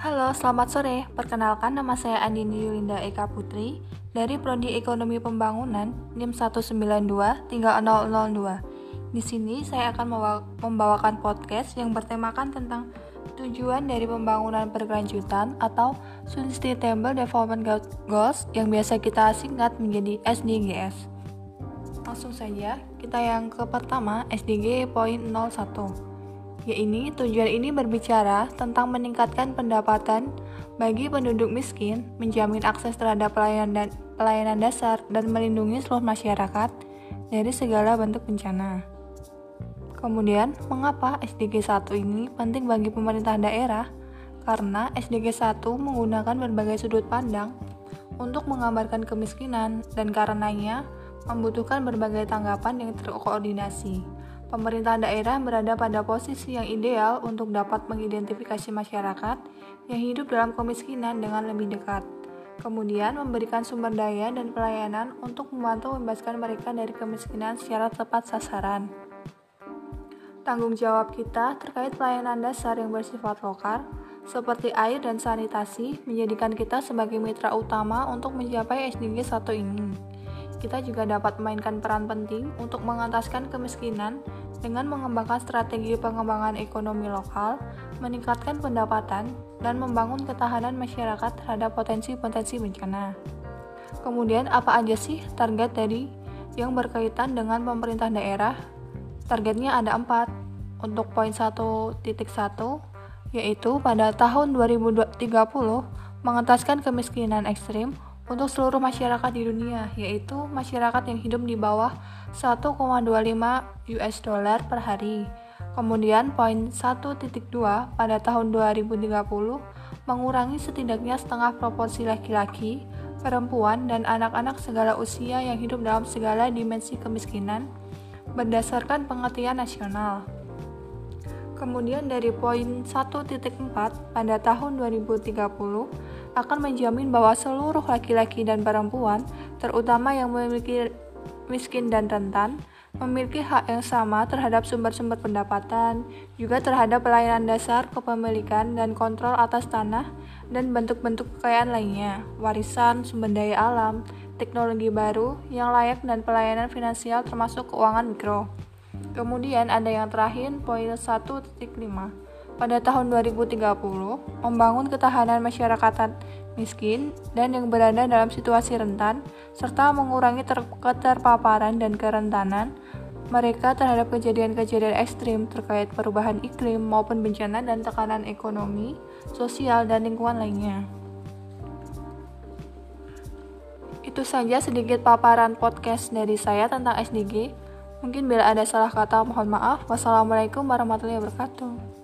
Halo, selamat sore. Perkenalkan nama saya Andini Yulinda Eka Putri dari Prodi Ekonomi Pembangunan NIM 192 30002. Di sini saya akan membawakan podcast yang bertemakan tentang tujuan dari pembangunan berkelanjutan atau Sustainable Development Goals yang biasa kita singkat menjadi SDGs. Langsung saja, kita yang ke pertama SDG poin 01 yaitu tujuan ini berbicara tentang meningkatkan pendapatan bagi penduduk miskin, menjamin akses terhadap pelayanan, dan, pelayanan dasar, dan melindungi seluruh masyarakat dari segala bentuk bencana. Kemudian, mengapa SDG 1 ini penting bagi pemerintah daerah? Karena SDG 1 menggunakan berbagai sudut pandang untuk menggambarkan kemiskinan dan karenanya membutuhkan berbagai tanggapan yang terkoordinasi pemerintah daerah berada pada posisi yang ideal untuk dapat mengidentifikasi masyarakat yang hidup dalam kemiskinan dengan lebih dekat. Kemudian memberikan sumber daya dan pelayanan untuk membantu membebaskan mereka dari kemiskinan secara tepat sasaran. Tanggung jawab kita terkait pelayanan dasar yang bersifat lokal, seperti air dan sanitasi, menjadikan kita sebagai mitra utama untuk mencapai SDG 1 ini kita juga dapat memainkan peran penting untuk mengentaskan kemiskinan dengan mengembangkan strategi pengembangan ekonomi lokal, meningkatkan pendapatan, dan membangun ketahanan masyarakat terhadap potensi-potensi bencana. Kemudian, apa aja sih target dari yang berkaitan dengan pemerintah daerah? Targetnya ada empat. Untuk poin 1.1, yaitu pada tahun 2030 mengentaskan kemiskinan ekstrim untuk seluruh masyarakat di dunia, yaitu masyarakat yang hidup di bawah 1,25 US dollar per hari. Kemudian poin 1.2 pada tahun 2030 mengurangi setidaknya setengah proporsi laki-laki, perempuan, dan anak-anak segala usia yang hidup dalam segala dimensi kemiskinan berdasarkan pengertian nasional. Kemudian dari poin 1.4 pada tahun 2030 akan menjamin bahwa seluruh laki-laki dan perempuan, terutama yang memiliki miskin dan rentan, memiliki hak yang sama terhadap sumber-sumber pendapatan, juga terhadap pelayanan dasar kepemilikan dan kontrol atas tanah dan bentuk-bentuk kekayaan lainnya, warisan, sumber daya alam, teknologi baru yang layak dan pelayanan finansial termasuk keuangan mikro. Kemudian ada yang terakhir, poin 1.5. Pada tahun 2030, membangun ketahanan masyarakat miskin dan yang berada dalam situasi rentan, serta mengurangi ter keterpaparan dan kerentanan mereka terhadap kejadian-kejadian ekstrim terkait perubahan iklim maupun bencana dan tekanan ekonomi, sosial, dan lingkungan lainnya. Itu saja sedikit paparan podcast dari saya tentang SDG. Mungkin bila ada salah kata mohon maaf. Wassalamualaikum warahmatullahi wabarakatuh.